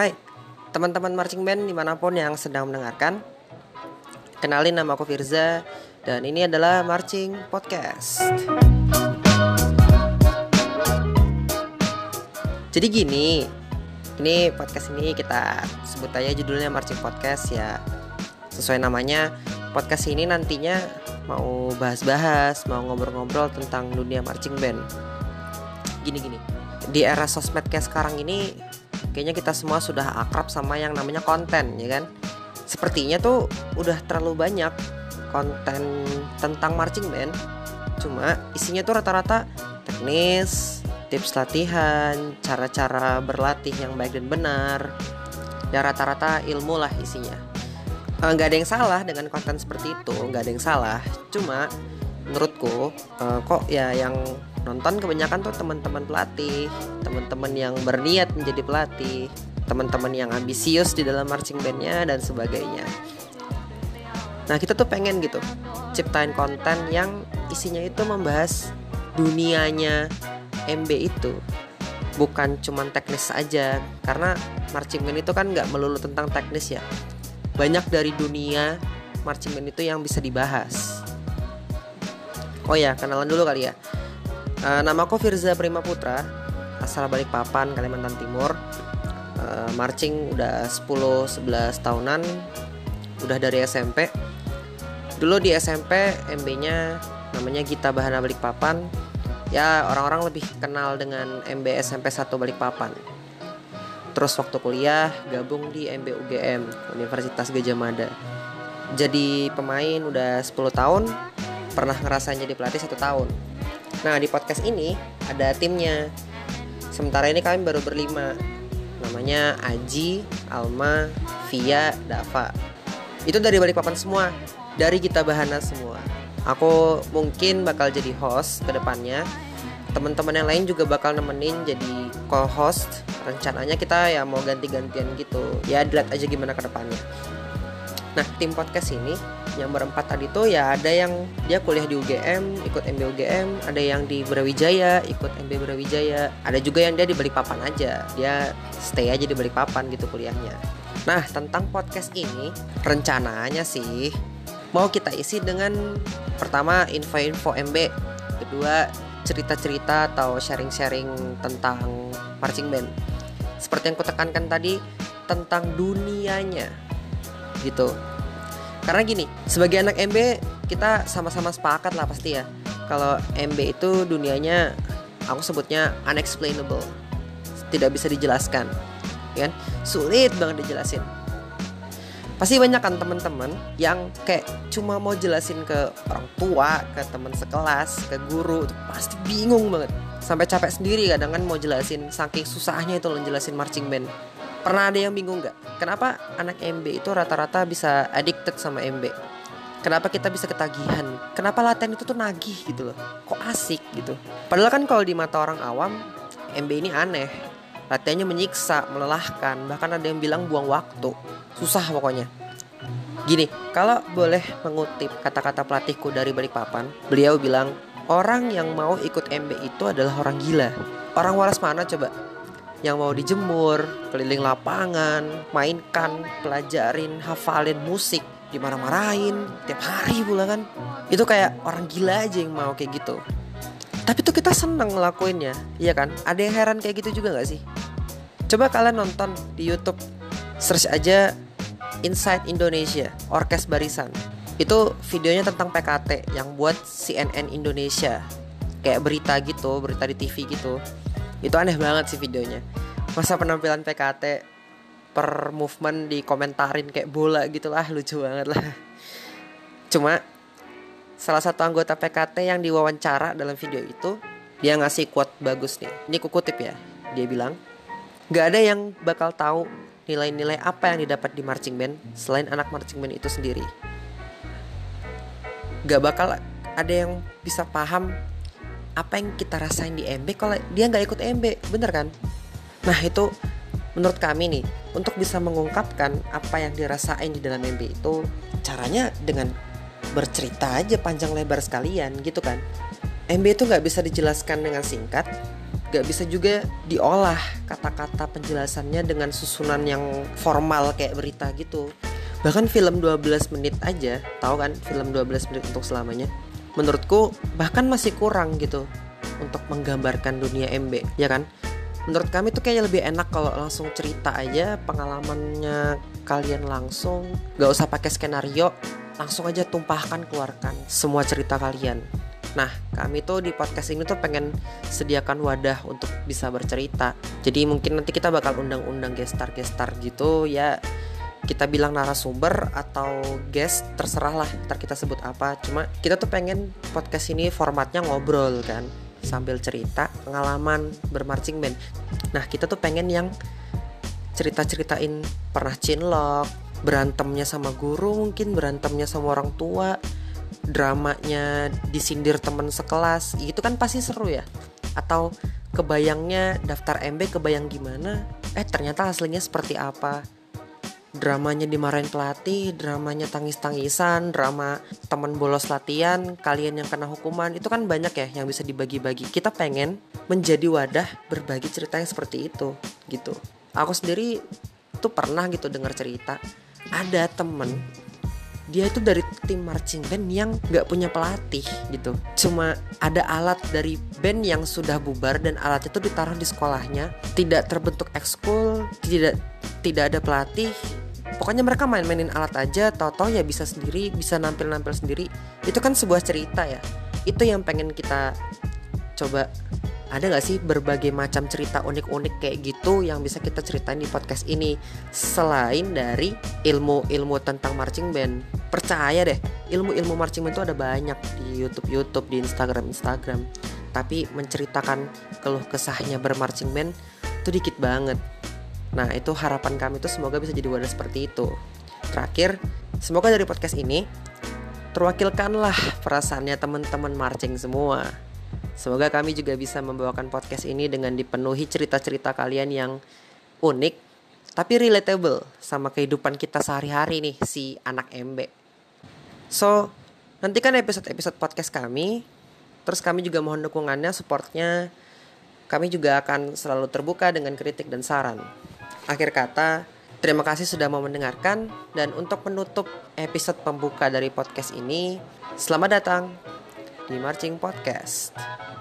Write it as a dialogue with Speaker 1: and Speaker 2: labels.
Speaker 1: Hai, teman-teman marching band di mana pun yang sedang mendengarkan Kenalin nama aku Firza Dan ini adalah Marching Podcast. Jadi gini Ini podcast ini kita sebut aja judulnya Marching Podcast ya. Sesuai namanya Podcast ini nantinya mau bahas-bahas Mau ngobrol-ngobrol tentang dunia marching band. Gini-gini Di era sosmed kayak sekarang ini kayaknya kita semua sudah akrab sama yang namanya konten ya kan? Sepertinya tuh udah terlalu banyak konten tentang marching band. Cuma isinya tuh rata-rata teknis tips latihan cara-cara berlatih yang baik dan benar. Ya rata-rata ilmu lah isinya. Eh, nggak ada yang salah dengan konten seperti itu nggak ada yang salah. Cuma menurutku uh, kok ya yang nonton kebanyakan tuh teman-teman pelatih teman-teman yang berniat menjadi pelatih teman-teman yang ambisius di dalam marching bandnya dan sebagainya. Nah kita tuh pengen gitu ciptain konten yang isinya itu membahas dunianya MB itu. Bukan cuman teknis aja karena marching band itu kan nggak melulu tentang teknis ya. Banyak dari dunia marching band itu yang bisa dibahas. Oh ya kenalan dulu kali ya Uh, nama aku Firza Prima Putra, asal Balikpapan, Kalimantan Timur. Uh, marching udah 10-11 tahunan, udah dari SMP. Dulu di SMP MB-nya namanya Gita Bahana Balikpapan. Ya orang-orang lebih kenal dengan MB SMP 1 Balikpapan. Terus waktu kuliah gabung di MB UGM Universitas Gajah Mada. Jadi pemain udah 10 tahun, pernah ngerasain jadi pelatih satu tahun Nah di podcast ini ada timnya. Sementara ini kami baru berlima. Namanya Aji, Alma, Via, Dava. Itu dari balik papan semua. Dari kita bahana semua. Aku mungkin bakal jadi host ke depannya. Teman-teman yang lain juga bakal nemenin jadi co-host. Rencananya kita ya mau ganti-gantian gitu. Ya dilihat aja gimana ke depannya. Nah, tim podcast ini yang berempat tadi tuh ya ada yang dia kuliah di UGM, ikut MB UGM, ada yang di Brawijaya, ikut MB Brawijaya, ada juga yang dia di Balikpapan aja. Dia stay aja di Balikpapan gitu kuliahnya. Nah, tentang podcast ini rencananya sih mau kita isi dengan pertama info-info MB, kedua cerita-cerita atau sharing-sharing tentang marching band. Seperti yang kutekankan tadi tentang dunianya gitu. Karena gini sebagai anak MB kita sama-sama sepakat lah pasti ya. Kalau MB itu dunianya aku sebutnya unexplainable. Tidak bisa dijelaskan ya kan? Sulit banget dijelasin. Pasti banyak kan teman-teman yang kayak cuma mau jelasin ke orang tua ke teman sekelas ke guru pasti bingung banget. Sampai capek sendiri kadang kan mau jelasin saking susahnya itu loh jelasin marching band Pernah ada yang bingung nggak? Kenapa anak MB itu rata-rata bisa addicted sama MB? Kenapa kita bisa ketagihan? Kenapa latihan itu tuh nagih gitu loh? Kok asik gitu? Padahal kan kalau di mata orang awam, MB ini aneh. Latihannya menyiksa, melelahkan, bahkan ada yang bilang buang waktu. Susah pokoknya. Gini, kalau boleh mengutip kata-kata pelatihku dari Balikpapan, beliau bilang, orang yang mau ikut MB itu adalah orang gila. Orang waras mana coba? Yang mau dijemur, keliling lapangan, mainkan, pelajarin, hafalin musik, dimarah-marahin tiap hari pula kan. Itu kayak orang gila aja yang mau kayak gitu. Tapi tuh kita seneng ngelakuinnya, iya kan? Ada yang heran kayak gitu juga gak sih? Coba kalian nonton di YouTube, search aja Inside Indonesia, Orkes Barisan. Itu videonya tentang PKT yang buat CNN Indonesia. Kayak berita gitu, berita di TV gitu itu aneh banget sih videonya. Masa penampilan PKT per movement dikomentarin kayak bola gitu lah lucu banget lah. Cuma salah satu anggota PKT yang diwawancara dalam video itu dia ngasih quote bagus nih. Ini kukutip ya. Dia bilang Gak ada yang bakal tahu nilai-nilai apa yang didapat di marching band selain anak marching band itu sendiri. Gak bakal ada yang bisa paham apa yang kita rasain di MB kalau dia nggak ikut MB bener kan? Nah itu menurut kami nih untuk bisa mengungkapkan apa yang dirasain di dalam MB itu caranya dengan bercerita aja panjang lebar sekalian gitu kan? MB itu nggak bisa dijelaskan dengan singkat gak bisa juga diolah kata-kata penjelasannya dengan susunan yang formal kayak berita gitu. Bahkan film 12 menit aja tahu kan film 12 menit untuk selamanya menurutku bahkan masih kurang gitu untuk menggambarkan dunia MB ya kan menurut kami tuh kayaknya lebih enak kalau langsung cerita aja pengalamannya kalian langsung gak usah pakai skenario langsung aja tumpahkan keluarkan semua cerita kalian Nah, kami tuh di podcast ini tuh pengen sediakan wadah untuk bisa bercerita. Jadi mungkin nanti kita bakal undang-undang gestar-gestar gitu ya. Kita bilang narasumber atau guest terserah lah ntar kita sebut apa. Cuma kita tuh pengen podcast ini formatnya ngobrol kan sambil cerita pengalaman bermarching band. Nah, kita tuh pengen yang cerita-ceritain pernah cinlok, berantemnya sama guru mungkin, berantemnya sama orang tua, dramanya disindir temen sekelas, itu kan pasti seru ya. Atau kebayangnya daftar MB kebayang gimana, eh ternyata aslinya seperti apa. Dramanya dimarahin pelatih, dramanya tangis-tangisan, drama temen bolos latihan, kalian yang kena hukuman, itu kan banyak ya yang bisa dibagi-bagi. Kita pengen menjadi wadah berbagi cerita yang seperti itu, gitu aku sendiri tuh pernah gitu dengar cerita ada temen dia itu dari tim marching band yang nggak punya pelatih gitu. Cuma ada alat dari band yang sudah bubar dan alat itu ditaruh di sekolahnya. Tidak terbentuk ekskul tidak tidak ada pelatih. Pokoknya mereka main-mainin alat aja tau-tau ya bisa sendiri bisa nampil-nampil sendiri. Itu kan sebuah cerita ya. Itu yang pengen kita coba ada gak sih berbagai macam cerita unik-unik kayak gitu yang bisa kita ceritain di podcast ini? Selain dari ilmu-ilmu tentang marching band percaya deh ilmu-ilmu marching band itu ada banyak di YouTube YouTube di Instagram Instagram. Tapi menceritakan keluh kesahnya bermarching band itu dikit banget. Nah itu harapan kami itu semoga bisa jadi wadah seperti itu. Terakhir semoga dari podcast ini terwakilkanlah perasaannya teman-teman marching semua Semoga kami juga bisa membawakan podcast ini dengan dipenuhi cerita-cerita kalian yang unik tapi relatable sama kehidupan kita sehari-hari nih si anak MB. So, nantikan episode-episode podcast kami. Terus kami juga mohon dukungannya, supportnya. Kami juga akan selalu terbuka dengan kritik dan saran. Akhir kata, terima kasih sudah mau mendengarkan. Dan untuk menutup episode pembuka dari podcast ini, selamat datang di Marching Podcast.